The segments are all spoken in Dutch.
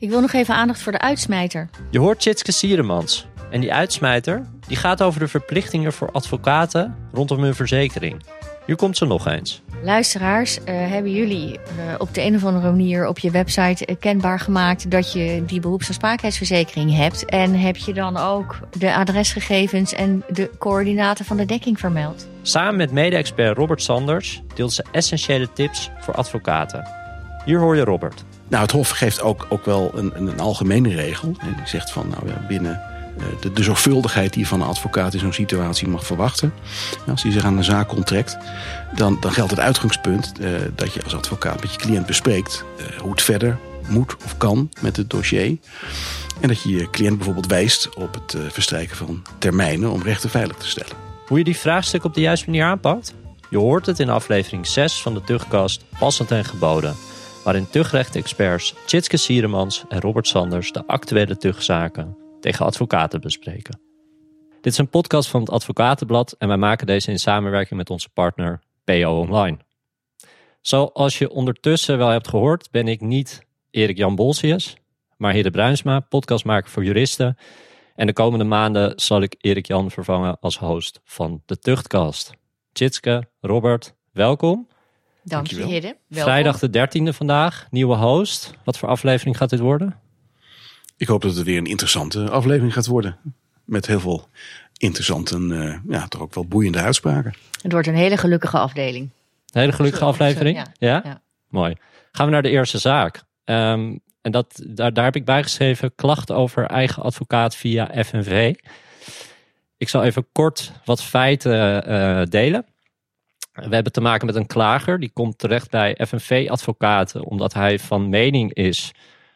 Ik wil nog even aandacht voor de uitsmijter. Je hoort Tjitske Sieremans. En die uitsmijter die gaat over de verplichtingen voor advocaten rondom hun verzekering. Hier komt ze nog eens. Luisteraars, eh, hebben jullie eh, op de een of andere manier op je website eh, kenbaar gemaakt dat je die beroepsaansprakelijkheidsverzekering hebt? En heb je dan ook de adresgegevens en de coördinaten van de dekking vermeld? Samen met mede-expert Robert Sanders deelt ze essentiële tips voor advocaten. Hier hoor je Robert. Nou, het Hof geeft ook, ook wel een, een algemene regel. En die zegt van nou, ja, binnen eh, de, zorgvuldigheid die van een advocaat in zo'n situatie mag verwachten. Als hij zich aan een zaak onttrekt, dan, dan geldt het uitgangspunt uh, dat je als advocaat met je cliënt bespreekt uh, hoe het verder moet of kan met het dossier. En dat je je cliënt bijvoorbeeld wijst op het verstrijken van termijnen om rechten veilig te stellen. Hoe je die vraagstuk op de juiste manier aanpakt? Je hoort het in aflevering 6 van de Tugkast Passend en Geboden waarin tuchtrechtexperts Tjitske Sieremans en Robert Sanders de actuele tugzaken tegen advocaten bespreken. Dit is een podcast van het Advocatenblad en wij maken deze in samenwerking met onze partner PO Online. Zoals je ondertussen wel hebt gehoord, ben ik niet Erik Jan Bolsius, maar Hidde Bruinsma, podcastmaker voor juristen. En de komende maanden zal ik Erik Jan vervangen als host van de Tuchtkast. Tjitske, Robert, welkom. Dank je, heren. Vrijdag de 13e vandaag, nieuwe host. Wat voor aflevering gaat dit worden? Ik hoop dat het weer een interessante aflevering gaat worden. Met heel veel interessante, uh, ja, toch ook wel boeiende uitspraken. Het wordt een hele gelukkige afdeling. Een hele gelukkige aflevering? ja. ja. Mooi. Gaan we naar de eerste zaak. Um, en dat, daar, daar heb ik bijgeschreven klachten over eigen advocaat via FNV. Ik zal even kort wat feiten uh, delen. We hebben te maken met een klager. Die komt terecht bij FNV-advocaten omdat hij van mening is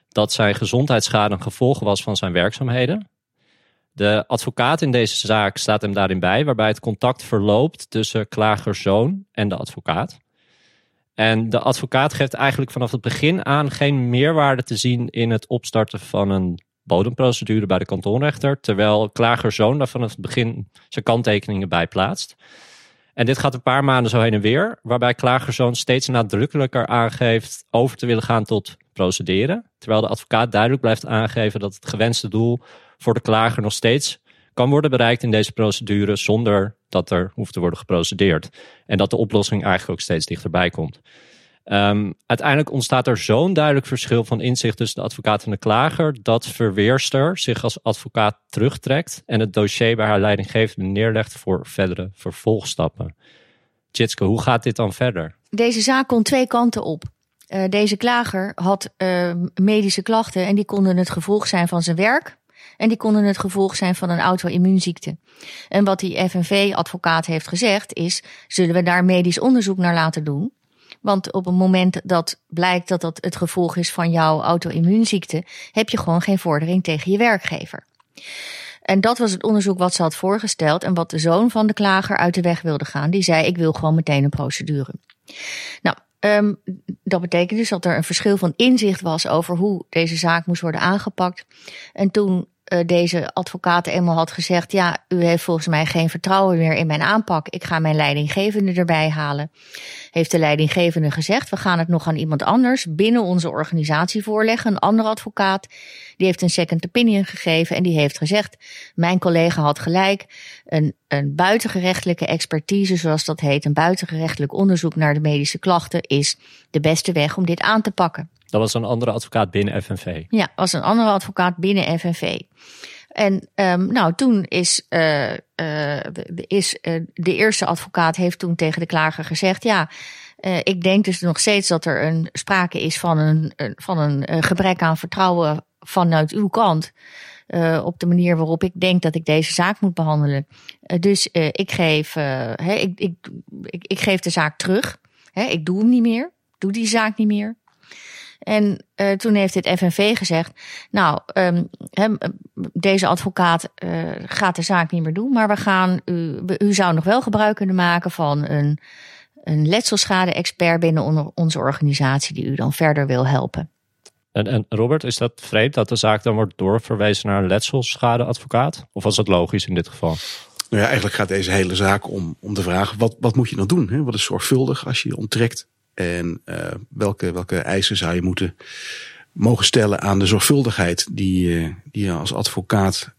dat zijn gezondheidsschade een gevolg was van zijn werkzaamheden. De advocaat in deze zaak staat hem daarin bij, waarbij het contact verloopt tussen klagerzoon en de advocaat. En de advocaat geeft eigenlijk vanaf het begin aan geen meerwaarde te zien in het opstarten van een bodemprocedure bij de kantonrechter, terwijl klagerzoon daar vanaf het begin zijn kanttekeningen bij plaatst. En dit gaat een paar maanden zo heen en weer, waarbij klagerzoon steeds nadrukkelijker aangeeft over te willen gaan tot procederen. Terwijl de advocaat duidelijk blijft aangeven dat het gewenste doel voor de klager nog steeds kan worden bereikt in deze procedure zonder dat er hoeft te worden geprocedeerd. En dat de oplossing eigenlijk ook steeds dichterbij komt. Um, uiteindelijk ontstaat er zo'n duidelijk verschil van inzicht tussen de advocaat en de klager dat verweerster zich als advocaat terugtrekt en het dossier bij haar leidinggevende neerlegt voor verdere vervolgstappen. Tjitske, hoe gaat dit dan verder? Deze zaak kon twee kanten op. Uh, deze klager had uh, medische klachten en die konden het gevolg zijn van zijn werk. En die konden het gevolg zijn van een auto-immuunziekte. En wat die FNV-advocaat heeft gezegd is: zullen we daar medisch onderzoek naar laten doen? Want op het moment dat blijkt dat dat het gevolg is van jouw auto-immuunziekte, heb je gewoon geen vordering tegen je werkgever. En dat was het onderzoek wat ze had voorgesteld en wat de zoon van de klager uit de weg wilde gaan. Die zei: Ik wil gewoon meteen een procedure. Nou, um, dat betekent dus dat er een verschil van inzicht was over hoe deze zaak moest worden aangepakt. En toen deze advocaat eenmaal had gezegd: Ja, u heeft volgens mij geen vertrouwen meer in mijn aanpak. Ik ga mijn leidinggevende erbij halen. Heeft de leidinggevende gezegd: We gaan het nog aan iemand anders binnen onze organisatie voorleggen. Een andere advocaat. Die heeft een second opinion gegeven en die heeft gezegd: Mijn collega had gelijk. Een, een buitengerechtelijke expertise, zoals dat heet, een buitengerechtelijk onderzoek naar de medische klachten, is de beste weg om dit aan te pakken. Dat was een andere advocaat binnen FNV. Ja, was een andere advocaat binnen FNV. En um, nou, toen is, uh, de, is uh, de eerste advocaat heeft toen tegen de klager gezegd: ja, ik denk dus nog steeds dat er een sprake is van een, van een gebrek aan vertrouwen vanuit uw kant. op de manier waarop ik denk dat ik deze zaak moet behandelen. dus ik, geef, ik, ik, ik, geef de zaak terug. Ik doe hem niet meer. Doe die zaak niet meer. En uh, toen heeft het FNV gezegd: Nou, um, hem, deze advocaat uh, gaat de zaak niet meer doen, maar we gaan u, u zou nog wel gebruik kunnen maken van een, een letselschade-expert binnen onze organisatie die u dan verder wil helpen. En, en Robert, is dat vreemd dat de zaak dan wordt doorverwezen naar een letselschadeadvocaat? Of was dat logisch in dit geval? Nou ja, eigenlijk gaat deze hele zaak om, om de vraag: wat, wat moet je dan doen? Hè? Wat is zorgvuldig als je je onttrekt en uh, welke, welke eisen zou je moeten mogen stellen aan de zorgvuldigheid die, die je als advocaat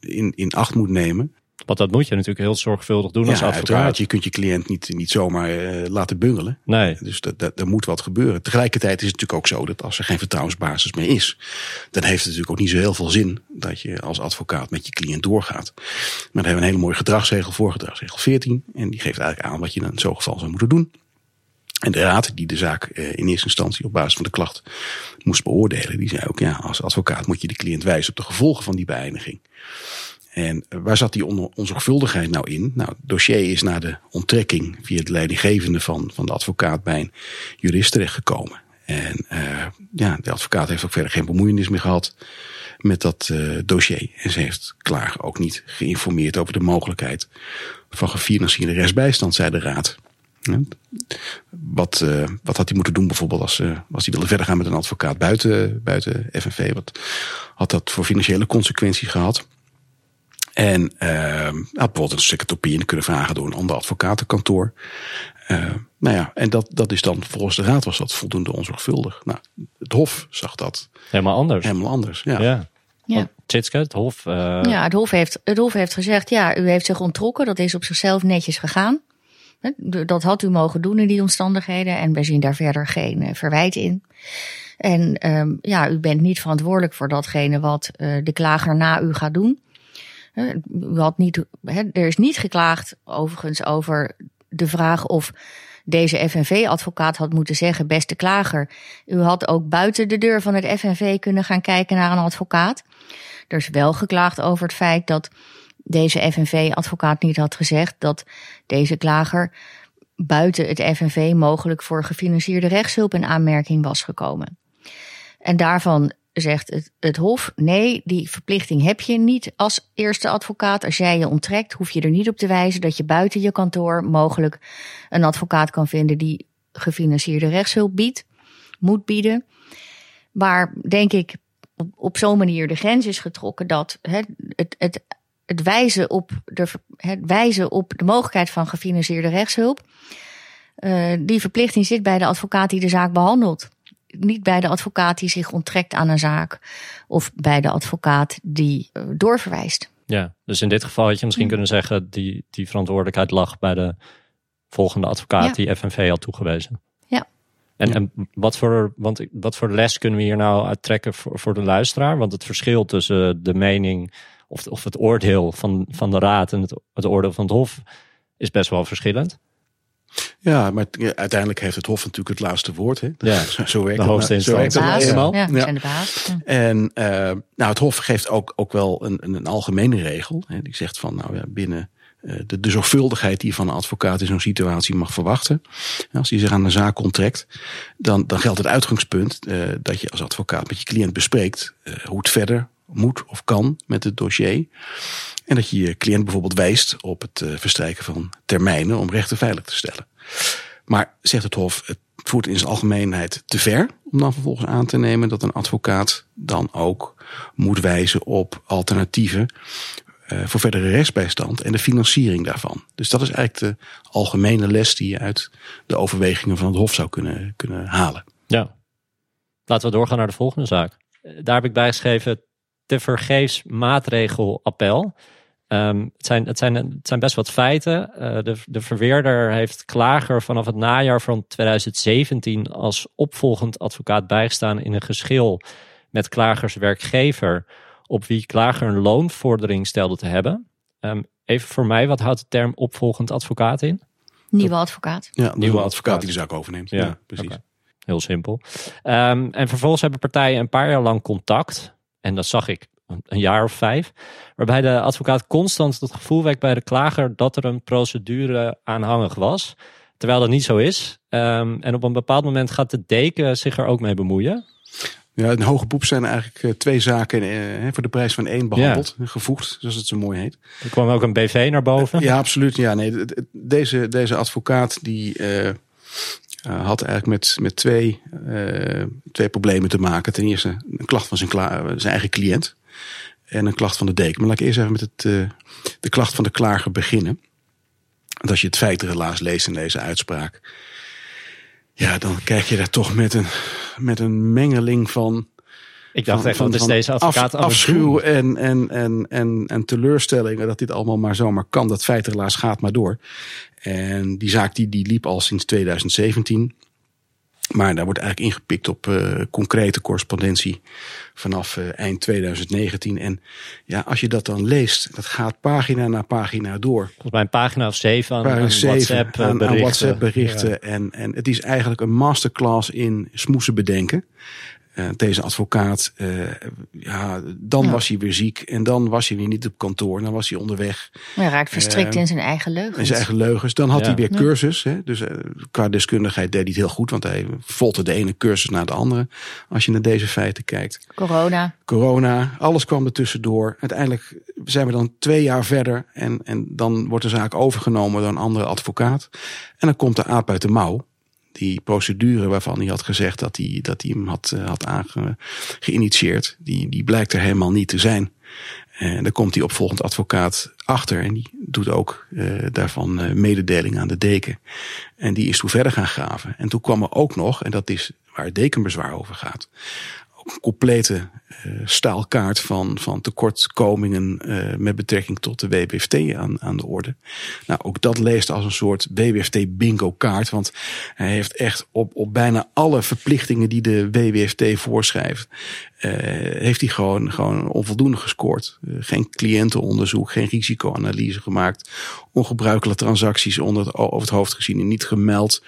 in, in acht moet nemen. Want dat moet je natuurlijk heel zorgvuldig doen als advocaat. Uiteraard. Je kunt je cliënt niet, niet zomaar uh, laten bungelen. Nee. Dus dat, dat, er moet wat gebeuren. Tegelijkertijd is het natuurlijk ook zo dat als er geen vertrouwensbasis meer is, dan heeft het natuurlijk ook niet zo heel veel zin dat je als advocaat met je cliënt doorgaat. Maar daar hebben we een hele mooie gedragsregel voor, gedragsregel 14. En die geeft eigenlijk aan wat je in zo'n geval zou moeten doen. En de raad die de zaak uh, in eerste instantie op basis van de klacht moest beoordelen, die zei ook ja, als advocaat moet je de cliënt wijzen op de gevolgen van die beëindiging. En waar zat die onzorgvuldigheid nou in? Nou, het dossier is na de onttrekking via de leidinggevende van, van de advocaat bij een jurist terechtgekomen. En uh, ja, de advocaat heeft ook verder geen bemoeienis meer gehad met dat dossier. En ze heeft klaar ook niet geïnformeerd over de mogelijkheid van gefinancierde rechtsbijstand, zei de raad. Wat, uh, wat had hij moeten doen bijvoorbeeld als, uh, als hij wilde verder gaan met een advocaat buiten, buiten FNV? Wat had dat voor financiële consequenties gehad? En uh, had bijvoorbeeld een secretopie kunnen vragen door een ander advocatenkantoor. Uh, nou ja, en dat, dat is dan volgens de raad was dat voldoende onzorgvuldig. Nou, het Hof zag dat helemaal anders. Helemaal anders, ja. ja. Ja. Tjitske, het Hof. Uh... Ja, het Hof, heeft, het Hof heeft gezegd: ja, u heeft zich ontrokken. Dat is op zichzelf netjes gegaan. Dat had u mogen doen in die omstandigheden. En wij zien daar verder geen uh, verwijt in. En um, ja, u bent niet verantwoordelijk voor datgene wat uh, de klager na u gaat doen. U had niet, er is niet geklaagd overigens over de vraag of deze FNV-advocaat had moeten zeggen: beste klager, u had ook buiten de deur van het FNV kunnen gaan kijken naar een advocaat. Er is wel geklaagd over het feit dat deze FNV-advocaat niet had gezegd dat deze klager buiten het FNV mogelijk voor gefinancierde rechtshulp in aanmerking was gekomen. En daarvan zegt het, het Hof: nee, die verplichting heb je niet als eerste advocaat. Als jij je onttrekt, hoef je er niet op te wijzen dat je buiten je kantoor mogelijk een advocaat kan vinden die gefinancierde rechtshulp biedt, moet bieden. Waar denk ik op, zo'n manier de grens is getrokken dat het, het, het, wijzen op de, het wijzen op de mogelijkheid van gefinancierde rechtshulp. Uh, die verplichting zit bij de advocaat die de zaak behandelt niet bij de advocaat die zich onttrekt aan een zaak. Of bij de advocaat die uh, doorverwijst. Ja, dus in dit geval had je misschien hm. kunnen zeggen, die, die verantwoordelijkheid lag bij de volgende advocaat die FNV had toegewezen. Ja. En, en wat, voor, want wat voor les kunnen we hier nou uittrekken voor, voor de luisteraar? Want het verschil tussen de mening of, of het oordeel van, van de raad en het, het oordeel van het hof is best wel verschillend. Ja, maar uiteindelijk heeft het Hof natuurlijk het laatste woord. Hè? Ja, zo werkt de hoogste het, zo werkt het eenmaal. Ja, ja. zijn de baas. Ja. En uh, nou, het Hof geeft ook, ook wel een, een, een algemene regel. Hè? Die zegt van nou ja, binnen uh, de, de zorgvuldigheid die je van een advocaat in zo'n situatie mag verwachten. Als hij zich aan de zaak onttrekt, dan, dan geldt het uitgangspunt uh, dat je als advocaat met je cliënt bespreekt hoe het verder moet of kan met het dossier. En dat je je cliënt bijvoorbeeld wijst op het uh, verstrijken van termijnen om rechten veilig te stellen. Maar zegt het Hof, het voert in zijn algemeenheid te ver om dan vervolgens aan te nemen dat een advocaat dan ook moet wijzen op alternatieven uh, voor verdere rechtsbijstand en de financiering daarvan. Dus dat is eigenlijk de algemene les die je uit de overwegingen van het Hof zou kunnen, kunnen halen. Ja. Laten we doorgaan naar de volgende zaak. Daar heb ik bijgeschreven te vergeefs maatregel appel. Um, het, zijn, het, zijn, het zijn best wat feiten. Uh, de, de verweerder heeft klager vanaf het najaar van 2017 als opvolgend advocaat bijgestaan in een geschil met klagers werkgever, op wie klager een loonvordering stelde te hebben. Um, even voor mij, wat houdt de term opvolgend advocaat in? Nieuwe advocaat. Ja, nieuwe advocaat die de zaak overneemt. Ja, ja precies. Okay. Heel simpel. Um, en vervolgens hebben partijen een paar jaar lang contact. En dat zag ik een jaar of vijf, waarbij de advocaat constant het gevoel wekt bij de klager dat er een procedure aanhangig was, terwijl dat niet zo is. Um, en op een bepaald moment gaat de deken zich er ook mee bemoeien. Ja, in hoge beroep zijn eigenlijk uh, twee zaken uh, voor de prijs van één behandeld, ja. gevoegd, zoals het zo mooi heet. Er kwam ook een BV naar boven. Ja, absoluut. Ja, nee, deze, deze advocaat die uh, had eigenlijk met, met twee, twee problemen te maken. Ten eerste een klacht van zijn, zijn eigen cliënt en een klacht van de deken. Maar laat ik eerst even met het, uh, de klacht van de klager beginnen. Want als je het feitenrelaas leest in deze uitspraak, ja, dan kijk je daar toch met een, met een mengeling van Ik dacht echt, van, is deze advocaat af, afschuw en, en, en, en, en teleurstellingen dat dit allemaal maar zomaar kan. Dat feit helaas gaat maar door. En die zaak die, die liep al sinds 2017. Maar daar wordt eigenlijk ingepikt op uh, concrete correspondentie vanaf uh, eind 2019. En ja, als je dat dan leest, dat gaat pagina na pagina door. Volgens mij een pagina of zeven aan, aan WhatsApp aan, berichten. Aan WhatsApp berichten. En, en het is eigenlijk een masterclass in smoesen bedenken. Uh, deze advocaat, uh, ja, dan was hij weer ziek en dan was hij weer niet op kantoor, dan was hij onderweg. Hij raakt verstrikt uh, in zijn eigen leugens. In zijn eigen leugens. Dan had ja. hij weer cursus. Hè? Dus qua deskundigheid deed hij het heel goed, want hij volgde de ene cursus naar de andere. Als je naar deze feiten kijkt. Corona. Corona, alles kwam er tussendoor. Uiteindelijk zijn we dan twee jaar verder en, en dan wordt de zaak overgenomen door een andere advocaat. En dan komt de aap uit de mouw die procedure waarvan hij had gezegd dat hij, dat hij hem had, eh, had die, die blijkt er helemaal niet te zijn. En dan komt die opvolgend advocaat achter en die doet ook uh, daarvan uh, mededeling aan de deken. En die is toen verder gaan graven. En toen kwam er ook nog, en dat is waar het dekenbezwaar over gaat, een complete staalkaart van, van tekortkomingen uh, met betrekking tot de WWFT aan, aan de orde. Nou, ook dat leest als een soort WWFT bingo kaart. Want hij heeft echt op, op bijna alle verplichtingen die de WWFT voorschrijft, uh, heeft hij gewoon, gewoon onvoldoende gescoord. geen cliëntenonderzoek, geen risicoanalyse gemaakt. Ongebruikelijke transacties onder het, over het hoofd gezien en niet gemeld.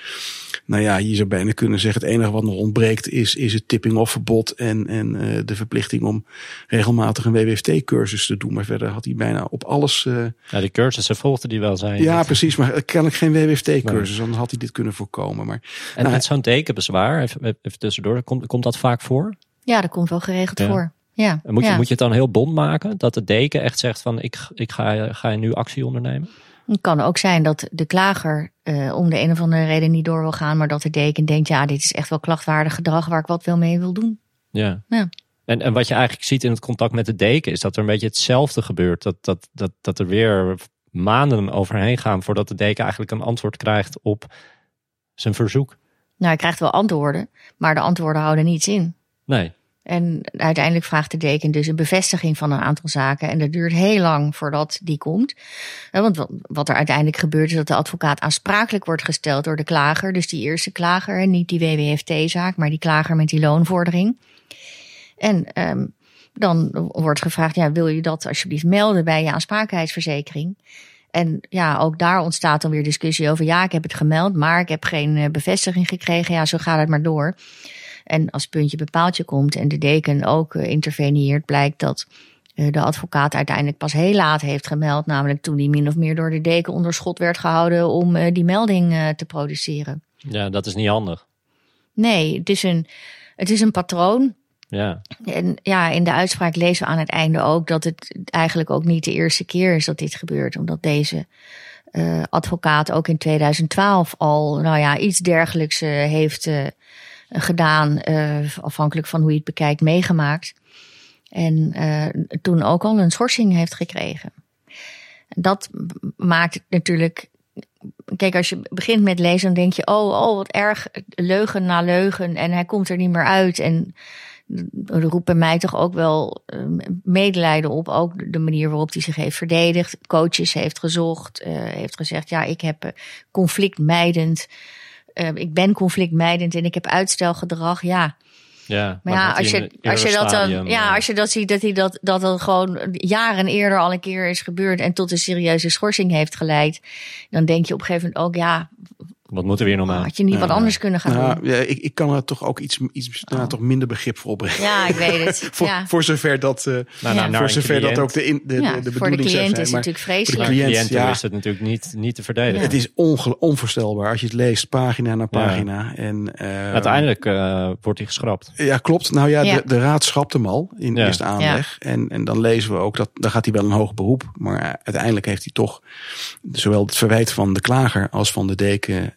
Nou ja, je zou bijna kunnen zeggen, het enige wat nog ontbreekt is, is het tipping-off verbod en, en de verplichting om regelmatig een WWFT-cursus te doen. Maar verder had hij bijna op alles. Uh, ja, die cursussen volgde hij wel zijn. Ja, precies. Maar kennelijk geen WWFT-cursus, anders had hij dit kunnen voorkomen. Maar, en nou, met zo'n tekenbezwaar, even, even tussendoor, komt, komt dat vaak voor? Ja, dat komt wel geregeld ja. voor. Ja. En moet, ja. je, moet je het dan heel bond maken? Dat de deken echt zegt van ik, ik ga, ga je nu actie ondernemen? Het kan ook zijn dat de klager uh, om de een of andere reden niet door wil gaan, maar dat de deken denkt, ja, dit is echt wel klachtwaardig gedrag waar ik wat wel mee wil doen. Ja. ja. En, en wat je eigenlijk ziet in het contact met de deken is dat er een beetje hetzelfde gebeurt. Dat, dat, dat, dat er weer maanden overheen gaan voordat de deken eigenlijk een antwoord krijgt op zijn verzoek. Nou, hij krijgt wel antwoorden, maar de antwoorden houden niets in. Nee. En uiteindelijk vraagt de deken dus een bevestiging van een aantal zaken. En dat duurt heel lang voordat die komt. Want wat er uiteindelijk gebeurt is dat de advocaat aansprakelijk wordt gesteld door de klager. Dus die eerste klager, en niet die WWFT-zaak, maar die klager met die loonvordering. En um, dan wordt gevraagd, ja, wil je dat alsjeblieft melden bij je aansprakelijkheidsverzekering? En ja, ook daar ontstaat dan weer discussie over, ja, ik heb het gemeld, maar ik heb geen bevestiging gekregen. Ja, zo gaat het maar door. En als puntje bepaaltje komt en de deken ook interveneert, blijkt dat de advocaat uiteindelijk pas heel laat heeft gemeld. Namelijk toen hij min of meer door de deken onder schot werd gehouden om die melding te produceren. Ja, dat is niet handig. Nee, het is een, het is een patroon. Ja. En ja, in de uitspraak lezen we aan het einde ook dat het eigenlijk ook niet de eerste keer is dat dit gebeurt. Omdat deze uh, advocaat ook in 2012 al, nou ja, iets dergelijks uh, heeft uh, gedaan, afhankelijk van hoe je het bekijkt, meegemaakt. En toen ook al een schorsing heeft gekregen. Dat maakt natuurlijk Kijk, als je begint met lezen, dan denk je: oh, oh, wat erg, leugen na leugen. En hij komt er niet meer uit. En roept bij mij toch ook wel uh, medelijden op. Ook de manier waarop hij zich heeft verdedigd. Coaches heeft gezocht. Uh, heeft gezegd, ja, ik heb uh, conflictmijdend. ik ben conflictmijdend en ik heb uitstelgedrag. Ja. Ja, maar, ja, als je, als je dat dan, ja, als je dat ziet, dat hij dat, dat dat gewoon jaren eerder al een keer is gebeurd en tot een serieuze schorsing heeft geleid, dan denk je op een gegeven moment ook, ja, wat moeten we hier nog aan? Had je niet wat anders kunnen gaan nou, doen? Ja, ik, ik kan er toch ook iets, iets oh. nou, toch minder begrip voor opbrengen. Ja, ik weet het. voor, ja. voor zover dat, uh, nou, nou, voor zover dat ook de, in, de, ja, de, de Voor de cliënt is het natuurlijk vreselijk. Voor de cliënt, ja. is het natuurlijk niet, niet te verdedigen. Het is onvoorstelbaar als je het leest, pagina na pagina. En, uh, Uiteindelijk uh, wordt hij geschrapt. Ja, klopt. Nou ja, De, de raad schrapt hem al in eerste aanleg. En, en dan lezen we ook dat, dan gaat hij wel een hoog beroep. Maar uiteindelijk heeft hij toch zowel het verwijt van de klager als van de deken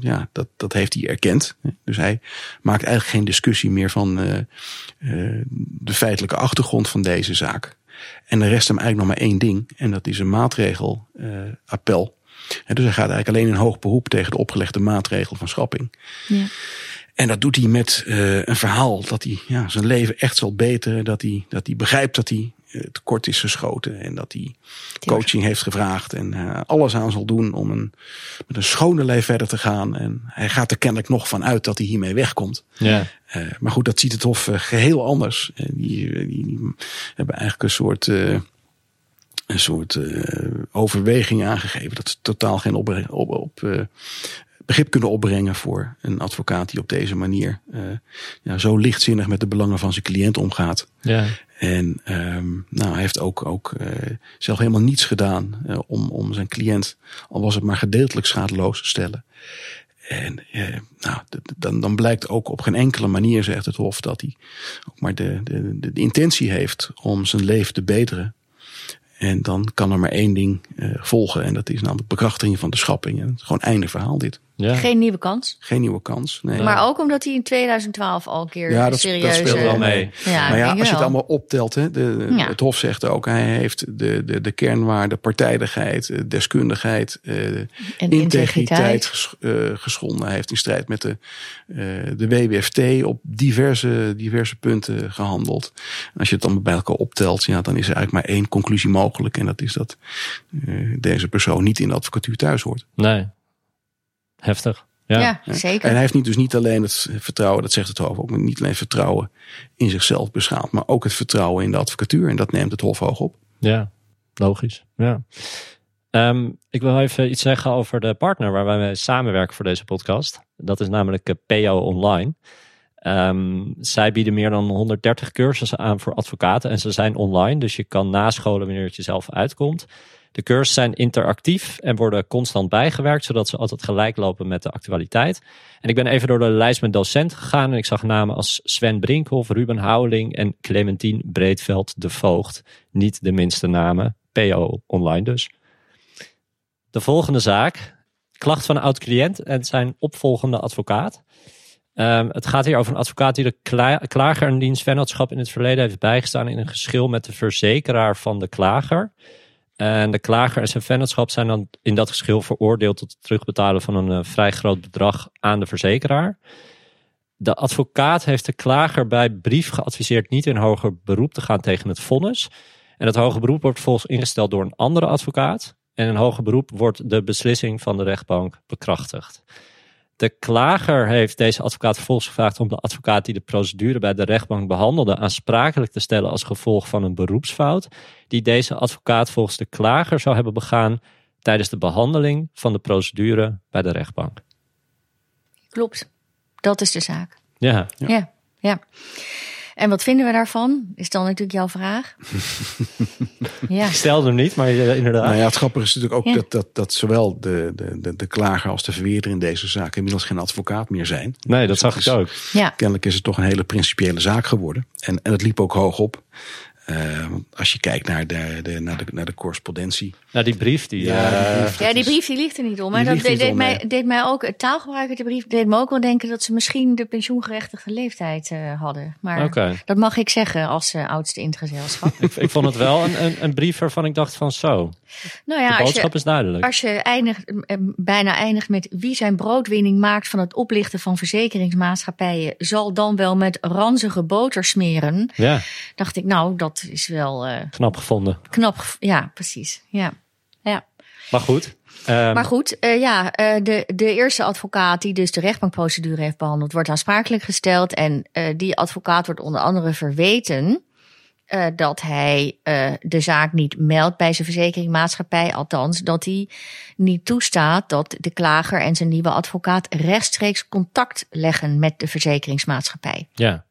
ja, dat, dat heeft hij erkend. Dus hij maakt eigenlijk geen discussie meer van uh, uh, de feitelijke achtergrond van deze zaak. En er rest hem eigenlijk nog maar één ding. En dat is een maatregel appel. En dus hij gaat eigenlijk alleen in hoog beroep tegen de opgelegde maatregel van schrapping. Ja. En dat doet hij met uh, een verhaal dat hij ja, zijn leven echt zal beteren. Dat hij, dat hij begrijpt dat hij tekort is geschoten. En dat hij coaching heeft gevraagd. En uh, alles aan zal doen om een, met een schone leven verder te gaan. En hij gaat er kennelijk nog van uit dat hij hiermee wegkomt. Ja. Uh, maar goed, dat ziet het Hof geheel anders. En die, die, die, hebben eigenlijk een soort een soort uh, overweging aangegeven. Dat ze totaal geen op, op, op uh, begrip kunnen opbrengen voor een advocaat die op deze manier uh, ja, zo lichtzinnig met de belangen van zijn cliënt omgaat. Ja. En um, nou, hij heeft ook, ook zelf helemaal niets gedaan om, om zijn cliënt, al was het maar gedeeltelijk schadeloos te stellen. En eh, nou, dan, dan blijkt ook op geen enkele manier, zegt het Hof, dat hij ook maar de, de, de, de intentie heeft om zijn leven te beteren. En dan kan er maar één ding uh, volgen. En dat is namelijk bekrachtiging van de schapping. En het is gewoon einde verhaal dit. Ja. Geen nieuwe kans. Geen nieuwe kans. Nee. Maar ook omdat hij in 2012 al een keer ja, dat, serieus... dat speelt wel mee. Ja, maar ja, als je het allemaal optelt, hè, de, ja. het Hof zegt ook, hij heeft de, de, de kernwaarde partijdigheid, eh, deskundigheid, uh, en integriteit ges, uh, geschonden. Hij heeft in strijd met de, de WWFT op diverse, diverse punten gehandeld. En als je het dan bij elkaar optelt, ja, dan is er eigenlijk maar één conclusie mogelijk. En dat is dat deze persoon niet in de advocatuur thuis hoort. Nee. Heftig. Ja. ja. zeker. En hij heeft niet, dus niet alleen het vertrouwen, dat zegt het Hof ook, niet alleen vertrouwen in zichzelf beschaamd, maar ook het vertrouwen in de advocatuur. En dat neemt het Hof hoog op. Ja, logisch. Ja. Um, ik wil even iets zeggen over de partner waar wij mee samenwerken voor deze podcast. Dat is namelijk eh, PO Online. Um, zij bieden meer dan 130 cursussen aan voor advocaten en ze zijn online, dus je kan nascholen wanneer het jezelf uitkomt. De cursussen zijn interactief en worden constant bijgewerkt, zodat ze altijd gelijk lopen met de actualiteit. En ik ben even door de lijst met docenten gegaan en ik zag namen als Sven Brinkhoff, Ruben Houweling en Clementine Breedveld de Voogd. Niet de minste namen, PO online dus. De volgende zaak, klacht van een oud-cliënt en zijn opvolgende advocaat. Um, het gaat hier over een advocaat die de klager een dienstvennootschap in het verleden heeft bijgestaan in een geschil met de verzekeraar van de klager. En de klager en zijn vennootschap zijn dan in dat geschil veroordeeld tot het terugbetalen van een uh, vrij groot bedrag aan de verzekeraar. De advocaat heeft de klager bij brief geadviseerd niet in hoger beroep te gaan tegen het vonnis. En het hoger beroep wordt volgens ingesteld door een andere advocaat. En in hoger beroep wordt de beslissing van de rechtbank bekrachtigd. De klager heeft deze advocaat vervolgens gevraagd om de advocaat die de procedure bij de rechtbank behandelde aansprakelijk te stellen als gevolg van een beroepsfout die deze advocaat volgens de klager zou hebben begaan tijdens de behandeling van de procedure bij de rechtbank. Klopt, dat is de zaak. Ja. Ja, ja. En wat vinden we daarvan? Is dan natuurlijk jouw vraag. ja. Ik stelde hem niet, maar uh, inderdaad. Nou ja, het grappige is natuurlijk ook dat, dat, dat zowel de, de, de, de klager als de verweerder in deze zaak inmiddels geen advocaat meer zijn. Nee, dat zag ik ook. Ja. Kennelijk is het toch een hele principiële zaak geworden. En, en het liep ook hoog op. Uh, als je kijkt naar de, de, naar de, naar de correspondentie. Nou, die brief die. Ja, die eh, brief, ja, die, brief die ligt er niet om. Maar dat deed, deed mij, deed mij ook, het taalgebruik uit de brief deed me ook wel denken dat ze misschien de pensioengerechtigde leeftijd uh, hadden. Maar okay. dat mag ik zeggen als uh, oudste in het gezelschap. ik, ik, vond het wel een, een, een, brief waarvan ik dacht van zo. Nou ja, de boodschap je, is duidelijk. Als je eindigt, bijna eindigt met wie zijn broodwinning maakt van het oplichten van verzekeringsmaatschappijen, zal dan wel met ranzige boter smeren. Ja. Dacht ik, nou, dat is wel. knap gevonden. Knap, ja, precies. Ja. Ja. Maar goed. Um... Maar goed, uh, ja, uh, de, de eerste advocaat die dus de rechtbankprocedure heeft behandeld, wordt aansprakelijk gesteld. En die advocaat wordt onder andere verweten dat hij de zaak niet meldt bij zijn verzekeringmaatschappij. Althans, dat hij niet toestaat dat de klager en zijn nieuwe advocaat rechtstreeks contact leggen met de verzekeringsmaatschappij. Ja.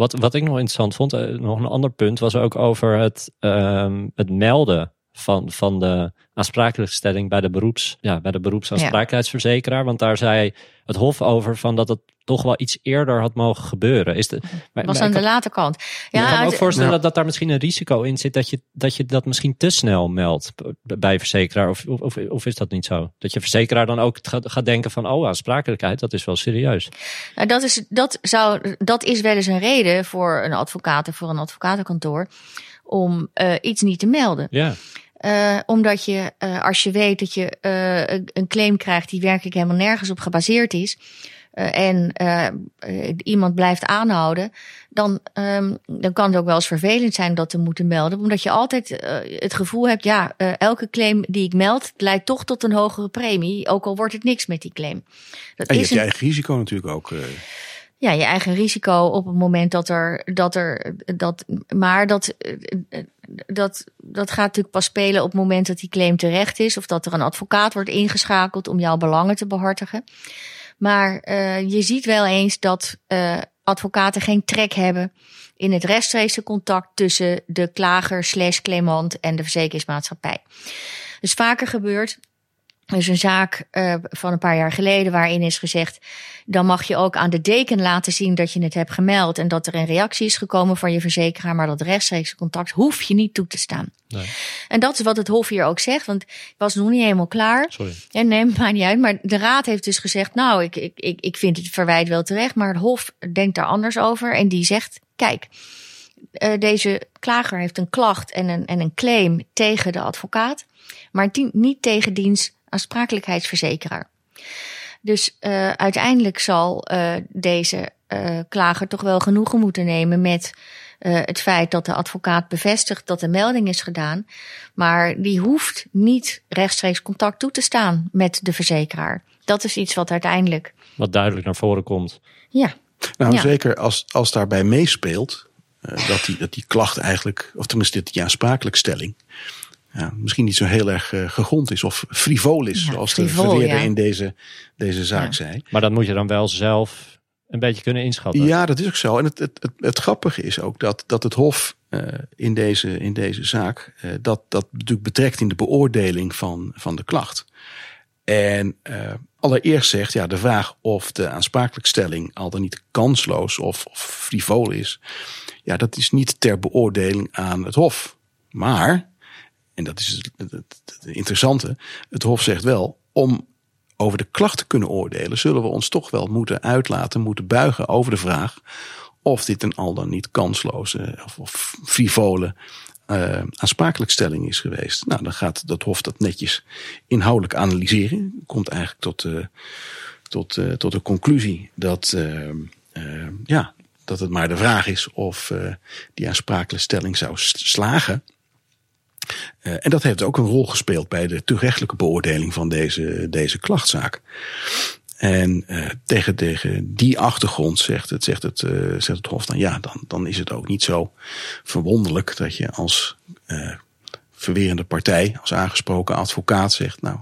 Wat, wat ik nog interessant vond, nog een ander punt, was ook over het, ehm, het melden van, van de aansprakelijkstelling bij de, beroeps, ja, bij de beroepsaansprakelijkheidsverzekeraar. Want daar zei het Hof over van dat het toch wel iets eerder had mogen gebeuren. Is de, maar, was aan de late kant. Ja, ik kan me ook voorstellen dat, dat daar misschien een risico in zit dat je dat, je dat misschien te snel meldt bij verzekeraar. Of, of, of is dat niet zo? Dat je verzekeraar dan ook gaat, gaat denken van oh, aansprakelijkheid, dat is wel serieus. Nou, dat, is, dat, zou, dat is wel eens een reden voor een advocaat of voor een advocatenkantoor om uh, iets niet te melden. Ja. Uh, omdat je, uh, als je weet dat je uh, een claim krijgt die werkelijk helemaal nergens op gebaseerd is, en iemand blijft aanhouden, dan, um, dan kan het ook wel eens vervelend zijn dat te moeten melden. Omdat je altijd uh, het gevoel hebt, ja, uh, elke claim die ik meld leidt toch tot een hogere premie. Ook al wordt het niks met die claim. Dat en je hebt je eigen risico natuurlijk ook. Ja, je eigen risico op het moment dat er, dat er, dat, maar dat, dat, dat gaat natuurlijk pas spelen op het moment dat die claim terecht is. Of dat er een advocaat wordt ingeschakeld om jouw belangen te behartigen. Maar uh, je ziet wel eens dat uh, advocaten geen trek hebben in het rechtstreekse contact tussen de klager slash claimant en de verzekeringsmaatschappij. Dus vaker gebeurt is een zaak uh, van een paar jaar geleden waarin is gezegd: dan mag je ook aan de deken laten zien dat je het hebt gemeld en dat er een reactie is gekomen van je verzekeraar, maar dat rechtstreekse contact hoef je niet toe te staan. Nee. En dat is wat het Hof hier ook zegt, want ik was nog niet helemaal klaar. Sorry. En neem maar niet uit. Maar de Raad heeft dus gezegd: Nou, ik, ik, ik, ik vind het verwijt wel terecht, maar het Hof denkt daar anders over. En die zegt: Kijk, uh, deze klager heeft een klacht en een, en een claim tegen de advocaat, maar niet tegen diens aansprakelijkheidsverzekeraar. Dus uh, uiteindelijk zal uh, deze uh, klager toch wel genoegen moeten nemen met het feit dat de advocaat bevestigt dat de melding is gedaan. Maar die hoeft niet rechtstreeks contact toe te staan met de verzekeraar. Dat is iets wat uiteindelijk. Wat duidelijk naar voren komt. Ja. Nou, zeker als, als daarbij meespeelt dat, die, dat die klacht eigenlijk, of tenminste die aansprakelijkstelling ja, misschien niet zo heel erg uh, gegrond is of frivol is, zoals frivol, de verweerder in deze, deze zaak zei. Maar dat moet je dan wel zelf een beetje kunnen inschatten. Ja, dat is ook zo. En het, het, het, het grappige is ook dat, dat het Hof uh, in, deze, in deze zaak uh, dat, dat natuurlijk betrekt in de beoordeling van, van de klacht. En allereerst zegt ja, de vraag of de aansprakelijkstelling al dan niet kansloos of, of frivol is, ja, dat is niet ter beoordeling aan het Hof. Maar en dat is het, interessante, het Hof zegt wel, om over de klacht te kunnen oordelen, zullen we ons toch wel moeten uitlaten, moeten buigen over de vraag of dit een al dan niet kansloze of, of frivole uh, aansprakelijkstelling is geweest. Nou, dan gaat dat Hof dat netjes inhoudelijk analyseren. Komt eigenlijk tot, uh, tot, uh, tot de conclusie dat, ja, dat het maar de vraag is of die aansprakelijkstelling zou slagen. Uh, en dat heeft ook een rol gespeeld bij de toerechtelijke beoordeling van deze, deze klachtzaak. En uh, tegen, tegen die achtergrond zegt het, zegt het, uh, zegt het Hof dan ja, dan, dan is het ook niet zo verwonderlijk dat je als verwerende partij, als aangesproken advocaat zegt, nou,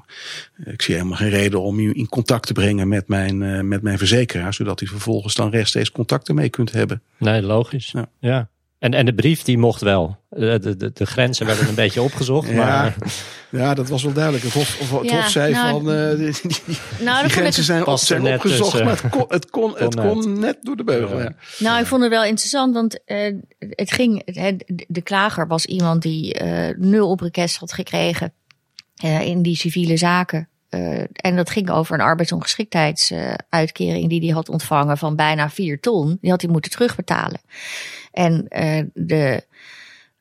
ik zie helemaal geen reden om u in contact te brengen met mijn, met mijn verzekeraar, zodat u vervolgens dan rechtstreeks contacten mee kunt hebben. Nee, logisch. ja. ja. En, en de brief die mocht wel. De, de, de grenzen werden een beetje opgezocht. Ja, maar... ja, dat was wel duidelijk. Het Hof, of, het hof zei nou, van uh, die, die, nou, die grenzen zijn, op, zijn opgezocht. Tussen. Maar het kon, het kon, het kon net door de beugel. Ja. Nou, ik vond het wel interessant. Want uh, het ging, het, de klager was iemand die uh, nul op request had gekregen. in die civiele zaken. Uh, en dat ging over een arbeidsongeschiktheidsuitkering die hij had ontvangen van bijna vier ton. Die had hij moeten terugbetalen. En uh, de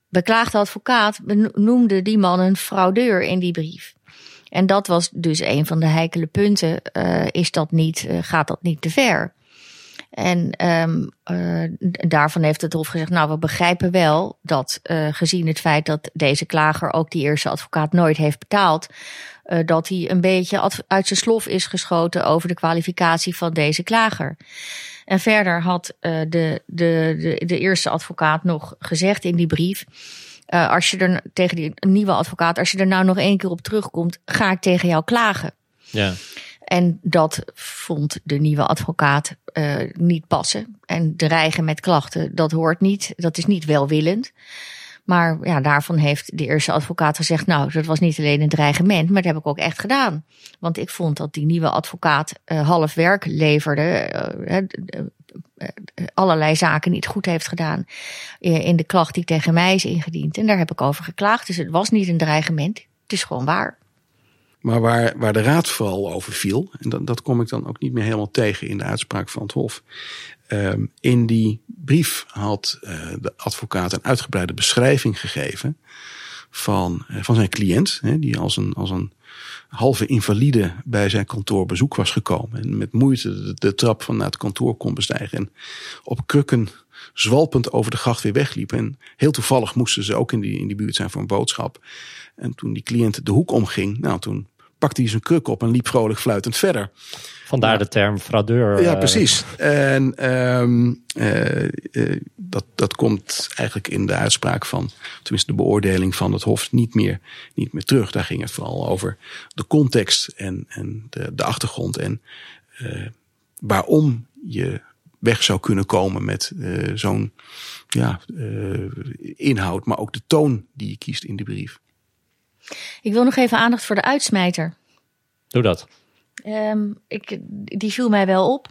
beklaagde advocaat noemde die man een fraudeur in die brief. En dat was dus een van de heikele punten. Uh, is dat niet, gaat dat niet te ver? En um, daarvan heeft het Hof gezegd, nou we begrijpen wel dat gezien het feit dat deze klager ook die eerste advocaat nooit heeft betaald, dat hij een beetje uit zijn slof is geschoten over de kwalificatie van deze klager. En verder had uh, de, de, de, de eerste advocaat nog gezegd in die brief. Uh, als je er tegen die nieuwe advocaat, als je er nou nog één keer op terugkomt, ga ik tegen jou klagen. Ja. En dat vond de nieuwe advocaat uh, niet passen. En dreigen met klachten, dat hoort niet. Dat is niet welwillend. Maar ja, daarvan heeft de eerste advocaat gezegd, nou, dat was niet alleen een dreigement, maar dat heb ik ook echt gedaan. Want ik vond dat die nieuwe advocaat uh, half werk leverde, uh, uh, allerlei zaken niet goed heeft gedaan in de klacht die tegen mij is ingediend. En daar heb ik over geklaagd. Dus het was niet een dreigement, het is gewoon waar. Maar waar, waar de raad vooral over viel, en dat, dat kom ik dan ook niet meer helemaal tegen in de uitspraak van het Hof. Um, in die brief had uh, de advocaat een uitgebreide beschrijving gegeven van, van zijn cliënt, hè, die als een, als een halve invalide bij zijn kantoor bezoek was gekomen. En met moeite de, trap van naar het kantoor kon bestijgen. En op krukken zwalpend over de gracht weer wegliep. En heel toevallig moesten ze ook in die, in die buurt zijn voor een boodschap. En toen die cliënt de hoek omging, nou toen pakte hij zijn kruk op en liep vrolijk fluitend verder. Vandaar de term fraudeur. Ja, eh. precies. En um, uh, dat, dat komt eigenlijk in de uitspraak van, tenminste de beoordeling van het Hof, niet meer, niet meer terug. Daar ging het vooral over de context en, en de, de achtergrond. En uh, waarom je weg zou kunnen komen met uh, zo'n ja, uh, inhoud, maar ook de toon die je kiest in de brief. Ik wil nog even aandacht voor de uitsmijter. Doe dat. Um, ik, die viel mij wel op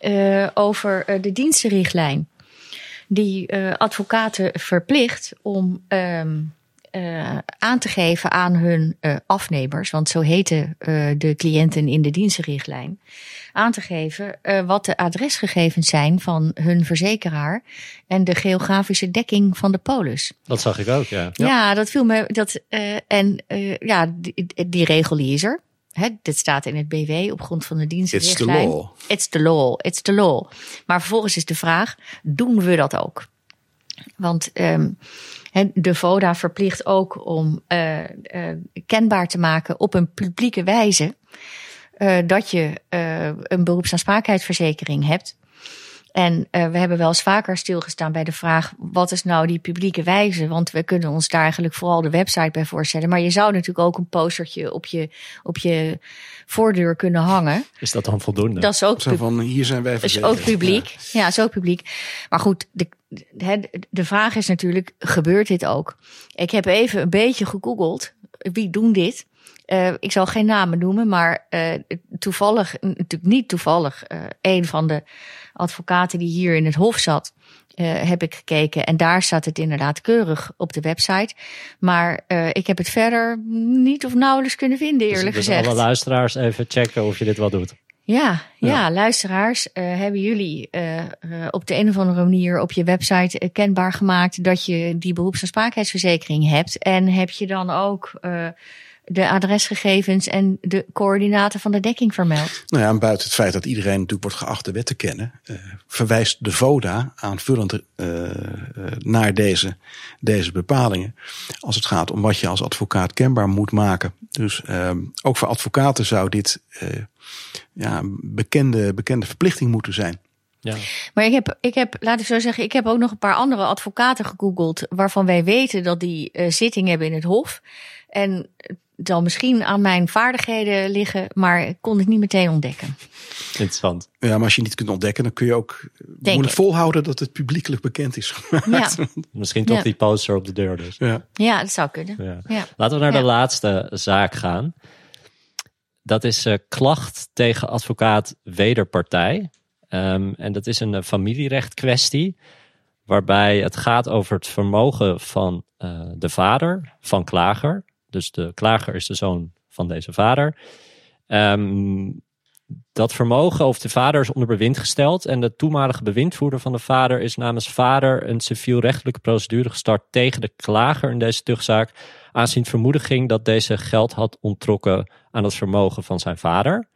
uh, over de dienstenrichtlijn. Die advocaten verplicht om um, uh, aan te geven aan hun uh, afnemers, want zo heten uh, de cliënten in de dienstenrichtlijn, aan te geven wat de adresgegevens zijn van hun verzekeraar en de geografische dekking van de polis. Dat zag ik ook, ja. Ja, dat viel me. Dat, en ja, die, die regel die is er. Hè, dit staat in het BW op grond van de dienstenrichtlijn. It's the law. It's the law. It's the law. Maar vervolgens is de vraag: doen we dat ook? Want um, de VODA verplicht ook om uh, uh, kenbaar te maken op een publieke wijze uh, dat je een beroepsaansprakelijkheidsverzekering hebt. En we hebben wel eens vaker stilgestaan bij de vraag: wat is nou die publieke wijze? Want we kunnen ons daar eigenlijk vooral de website bij voorstellen. Maar je zou natuurlijk ook een postertje op je, op je voordeur kunnen hangen. Is dat dan voldoende? Dat is ook, Zo van, hier zijn wij is ook publiek. Ja. ja, is ook publiek. Maar goed, de, de vraag is natuurlijk, gebeurt dit ook? Ik heb even een beetje gegoogeld. Wie doen dit? Uh, ik zal geen namen noemen, maar uh, toevallig, natuurlijk niet toevallig, uh, een van de advocaten die hier in het hof zat, heb ik gekeken. En daar staat het inderdaad keurig op de website. Maar ik heb het verder niet of nauwelijks kunnen vinden, eerlijk dus, dus gezegd. alle luisteraars even checken of je dit wel doet. Ja, ja, luisteraars, uh, hebben jullie op de een of andere manier op je website kenbaar gemaakt dat je die beroepsaansprakelijkheidsverzekering hebt? En heb je dan ook de adresgegevens en de coördinaten van de dekking vermeld? Nou ja, en buiten het feit dat iedereen natuurlijk wordt geacht de wet te kennen, verwijst de VODA aanvullend naar deze, deze bepalingen. Als het gaat om wat je als advocaat kenbaar moet maken. Dus ehm, ook voor advocaten zou dit ja, bekende, bekende verplichting moeten zijn. Ja. Maar ik heb, ik heb, laat ik zo zeggen, ik heb ook nog een paar andere advocaten gegoogeld. waarvan wij weten dat die uh, zitting hebben in het Hof. En het zal misschien aan mijn vaardigheden liggen, maar ik kon het niet meteen ontdekken. Interessant. Ja, maar als je niet kunt ontdekken, dan kun je ook Denk moeilijk volhouden dat het publiekelijk bekend is Ja. Misschien toch die poster op de deur dus. Ja, ja dat zou kunnen. Ja. Laten we naar de laatste zaak gaan. Dat is uh, klacht tegen advocaat wederpartij. Um, en dat is een uh, familierecht kwestie. Waarbij het gaat over het vermogen van uh, de vader van klager. Dus de klager is de zoon van deze vader. Um, dat vermogen of de vader is onder bewind gesteld. En de toenmalige bewindvoerder van de vader is namens vader een civielrechtelijke procedure gestart tegen de klager in deze tuchtzaak. Aanzien vermoeden ging dat deze geld had onttrokken aan het vermogen van zijn vader.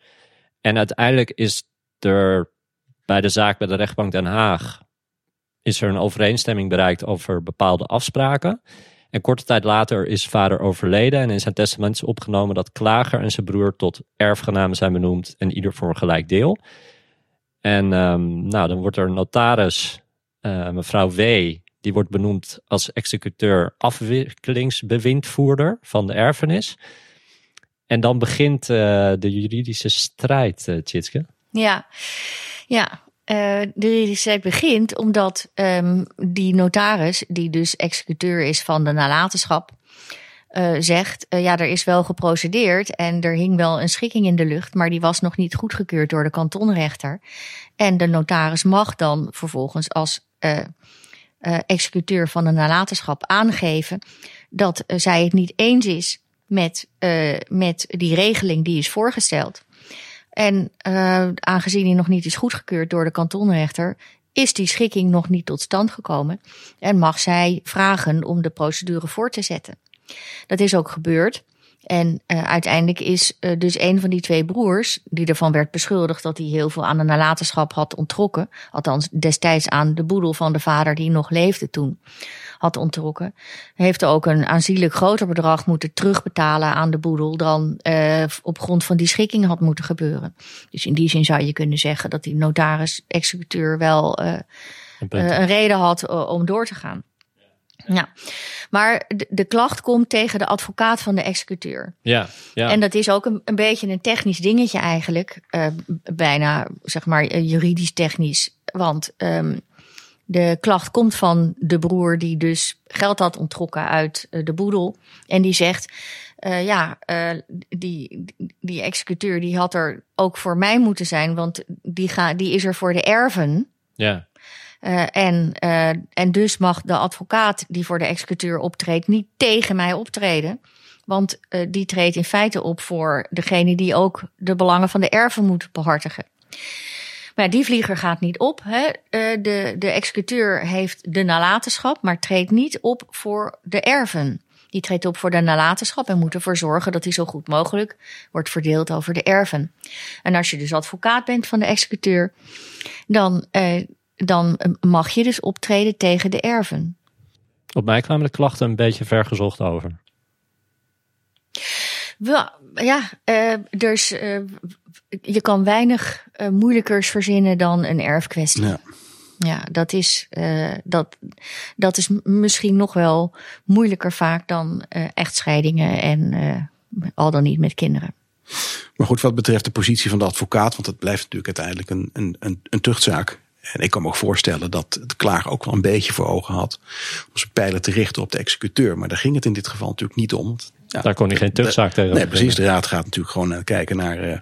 En uiteindelijk is er bij de zaak bij de rechtbank Den Haag is er een overeenstemming bereikt over bepaalde afspraken. En korte tijd later is vader overleden en in zijn testament is opgenomen dat klager en zijn broer tot erfgenamen zijn benoemd en ieder voor een gelijk deel. En um, nou, dan wordt er notaris, uh, mevrouw W., die wordt benoemd als executeur afwikkelingsbewindvoerder van de erfenis. En dan begint uh, de juridische strijd, uh, Tjitske. Ja, ja. Uh, de juridische begint omdat um, die notaris, die dus executeur is van de nalatenschap, uh, zegt: uh, ja, er is wel geprocedeerd en er hing wel een schikking in de lucht, maar die was nog niet goedgekeurd door de kantonrechter. En de notaris mag dan vervolgens als executeur van de nalatenschap aangeven dat zij het niet eens is met, met die regeling die is voorgesteld. En uh, aangezien die nog niet is goedgekeurd door de kantonrechter, is die schikking nog niet tot stand gekomen en mag zij vragen om de procedure voor te zetten. Dat is ook gebeurd. En uh, uiteindelijk is uh, dus een van die twee broers, die ervan werd beschuldigd dat hij heel veel aan de nalatenschap had onttrokken, althans destijds aan de boedel van de vader die nog leefde toen, had onttrokken, heeft ook een aanzienlijk groter bedrag moeten terugbetalen aan de boedel dan uh, op grond van die schikking had moeten gebeuren. Dus in die zin zou je kunnen zeggen dat die notaris-executeur wel een reden had om door te gaan. Ja, maar de, de, klacht komt tegen de advocaat van de executeur. Ja, ja. En dat is ook een, een beetje een technisch dingetje eigenlijk. Uh, bijna, zeg maar, eh, juridisch technisch. Want um, de klacht komt van de broer die dus geld had onttrokken uit uh, de boedel. En die zegt, uh, ja, die, die executeur die had er ook voor mij moeten zijn. Want die, ga, die is er voor de erven. Ja. Uh, en, uh, en dus mag de advocaat die voor de executeur optreedt niet tegen mij optreden. Want uh, die treedt in feite op voor degene die ook de belangen van de erven moet behartigen. Maar die vlieger gaat niet op. Hè. de, de executeur heeft de nalatenschap, maar treedt niet op voor de erven. Die treedt op voor de nalatenschap en moet ervoor zorgen dat die zo goed mogelijk wordt verdeeld over de erven. En als je dus advocaat bent van de executeur, dan dan mag je dus optreden tegen de erven. Op mij kwamen de klachten een beetje vergezocht over. Wel, ja, uh, dus uh, je kan weinig uh, moeilijkers verzinnen dan een erfkwestie. Ja. Ja, dat is, dat, dat is misschien nog wel moeilijker vaak dan echtscheidingen en al dan niet met kinderen. Maar goed, wat betreft de positie van de advocaat, want het blijft natuurlijk uiteindelijk een, een, een, een tuchtzaak. En ik kan me ook voorstellen dat de klager ook wel een beetje voor ogen had om zijn pijlen te richten op de executeur. Maar daar ging het in dit geval natuurlijk niet om. Ja, daar kon hij geen tuchtzaak tegen. Nee, precies. De raad gaat natuurlijk gewoon kijken naar, uh,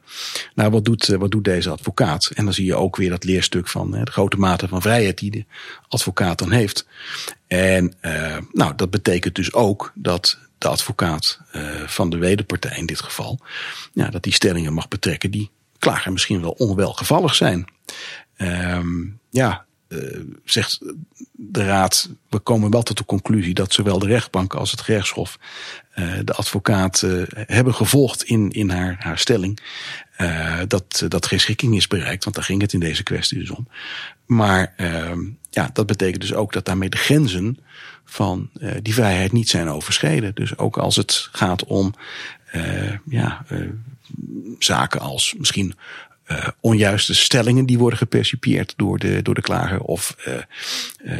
naar wat, doet, uh, wat doet deze advocaat. En dan zie je ook weer dat leerstuk van de grote mate van vrijheid die de advocaat dan heeft. En nou, dat betekent dus ook dat de advocaat van de wederpartij in dit geval, ja, dat die stellingen mag betrekken die klager misschien wel onwelgevallig zijn. Um, ja, uh, zegt de raad, we komen wel tot de conclusie dat zowel de rechtbank als het gerechtshof uh, de advocaat uh, hebben gevolgd in, in haar, haar stelling. dat, dat geen schikking is bereikt, want daar ging het in deze kwestie dus om. Maar ehm, ja, dat betekent dus ook dat daarmee de grenzen van die vrijheid niet zijn overschreden. Dus ook als het gaat om ja, zaken als misschien uh, onjuiste stellingen die worden gepercipieerd door de, door de klager of uh,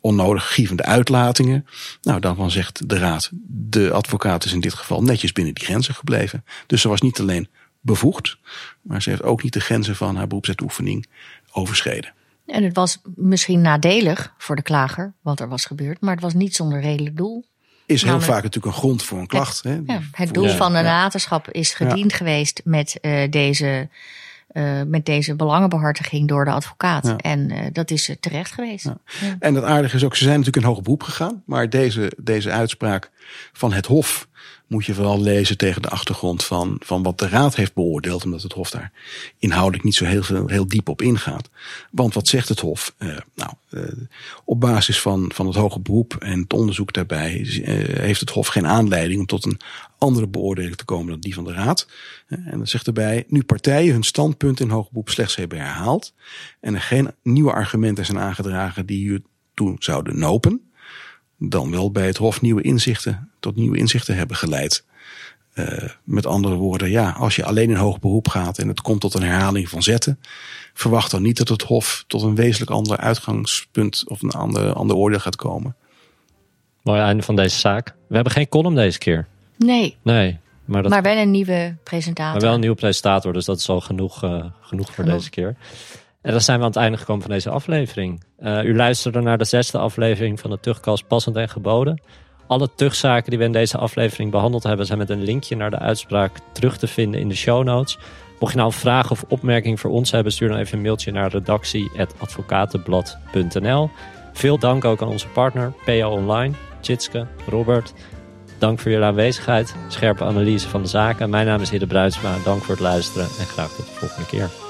onnodig gievende uitlatingen. Nou, daarvan zegt de raad, de advocaat is in dit geval netjes binnen die grenzen gebleven. Dus ze was niet alleen bevoegd, maar ze heeft ook niet de grenzen van haar beroepsuitoefening overschreden. En het was misschien nadelig voor de klager wat er was gebeurd, maar het was niet zonder redelijk doel. Is heel vaak natuurlijk een grond voor een klacht. Het, hè? Ja, het doel van de nalatenschap is gediend geweest met uh, deze uh, met deze belangenbehartiging door de advocaat. Ja. En uh, dat is terecht geweest. Ja. En het aardige is ook, ze zijn natuurlijk in hoger beroep gegaan. Maar deze, deze uitspraak van het Hof moet je vooral lezen tegen de achtergrond van, van wat de Raad heeft beoordeeld. Omdat het Hof daar inhoudelijk niet zo heel, heel diep op ingaat. Want wat zegt het Hof? Uh, nou, uh, op basis van, van het hoge beroep en het onderzoek daarbij uh, heeft het Hof geen aanleiding om tot een andere beoordeling te komen dan die van de Raad. En dat zegt erbij, nu partijen hun standpunt in hoger beroep slechts hebben herhaald en er geen nieuwe argumenten zijn aangedragen die hiertoe zouden nopen dan wel bij het Hof nieuwe inzichten, tot nieuwe inzichten hebben geleid. Uh, met andere woorden, ja, als je alleen in hoog beroep gaat en het komt tot een herhaling van zetten, verwacht dan niet dat het Hof tot een wezenlijk ander uitgangspunt of een ander, ander oordeel gaat komen. Mooi einde van deze zaak. We hebben geen column deze keer. Nee. Nee. Maar, dat... maar wel een nieuwe presentator. Maar wel een nieuwe presentator, dus dat is al genoeg, uh, genoeg voor deze keer. En dan zijn we aan het einde gekomen van deze aflevering. Uh, u luisterde naar de zesde aflevering van de Tuchtkast Passend en Geboden. Alle tuchtzaken die we in deze aflevering behandeld hebben... zijn met een linkje naar de uitspraak terug te vinden in de show notes. Mocht je nou een vraag of opmerking voor ons hebben... stuur dan even een mailtje naar redactie.advocatenblad.nl Veel dank ook aan onze partner PO Online, Tjitske, Robert... Dank voor jullie aanwezigheid, scherpe analyse van de zaken. Mijn naam is Hidde Bruidsma. Dank voor het luisteren en graag tot de volgende keer.